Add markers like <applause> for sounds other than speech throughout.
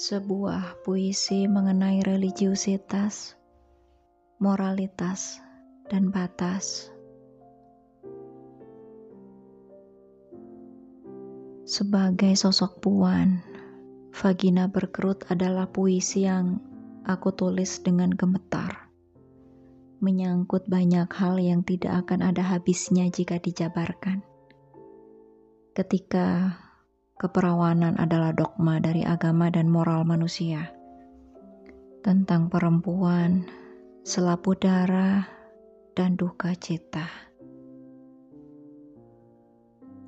sebuah puisi mengenai religiusitas, moralitas, dan batas. Sebagai sosok puan, Vagina Berkerut adalah puisi yang aku tulis dengan gemetar. Menyangkut banyak hal yang tidak akan ada habisnya jika dijabarkan. Ketika keperawanan adalah dogma dari agama dan moral manusia. Tentang perempuan, selapu darah, dan duka cita.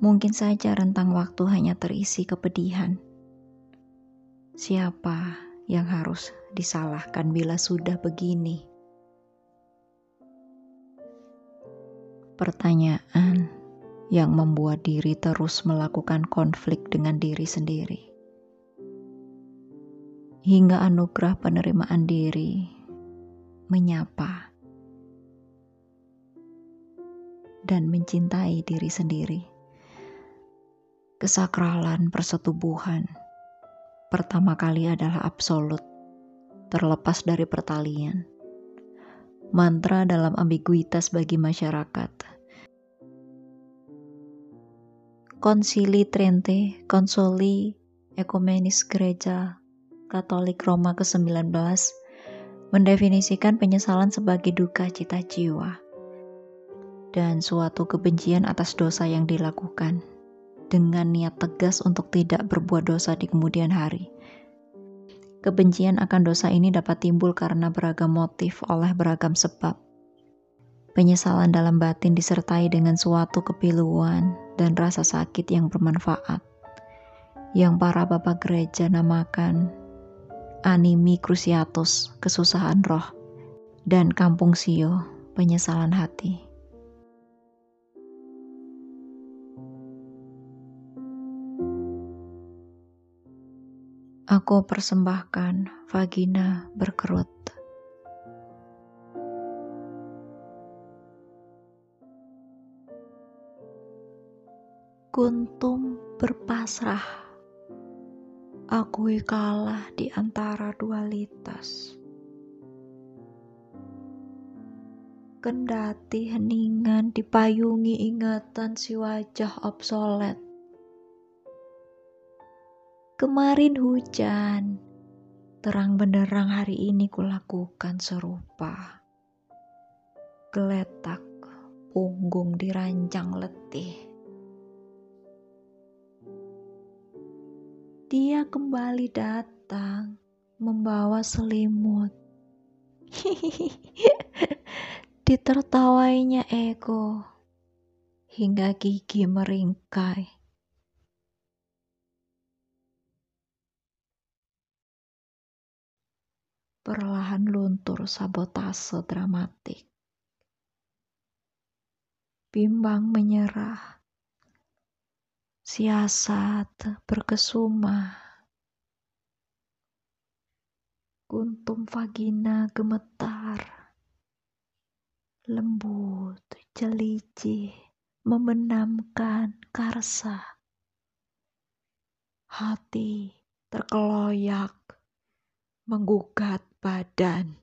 Mungkin saja rentang waktu hanya terisi kepedihan. Siapa yang harus disalahkan bila sudah begini? Pertanyaan yang membuat diri terus melakukan konflik dengan diri sendiri. Hingga anugerah penerimaan diri menyapa dan mencintai diri sendiri. Kesakralan persetubuhan pertama kali adalah absolut, terlepas dari pertalian. Mantra dalam ambiguitas bagi masyarakat Konsili Trente, Konsoli Ekumenis Gereja Katolik Roma ke-19 mendefinisikan penyesalan sebagai duka cita jiwa dan suatu kebencian atas dosa yang dilakukan dengan niat tegas untuk tidak berbuat dosa di kemudian hari. Kebencian akan dosa ini dapat timbul karena beragam motif oleh beragam sebab. Penyesalan dalam batin disertai dengan suatu kepiluan dan rasa sakit yang bermanfaat, yang para bapak gereja namakan animi cruciatus, kesusahan roh, dan kampung sio, penyesalan hati. Aku persembahkan vagina berkerut. Kuntum berpasrah. Akui kalah di antara dualitas. Kendati heningan dipayungi ingatan si wajah obsolet. Kemarin hujan, terang benderang hari ini kulakukan serupa. Geletak punggung dirancang letih dia kembali datang membawa selimut. <laughs> Ditertawainya ego hingga gigi meringkai. Perlahan luntur sabotase dramatik. Bimbang menyerah siasat berkesuma. Kuntum vagina gemetar, lembut, jeliji, membenamkan karsa. Hati terkeloyak, menggugat badan.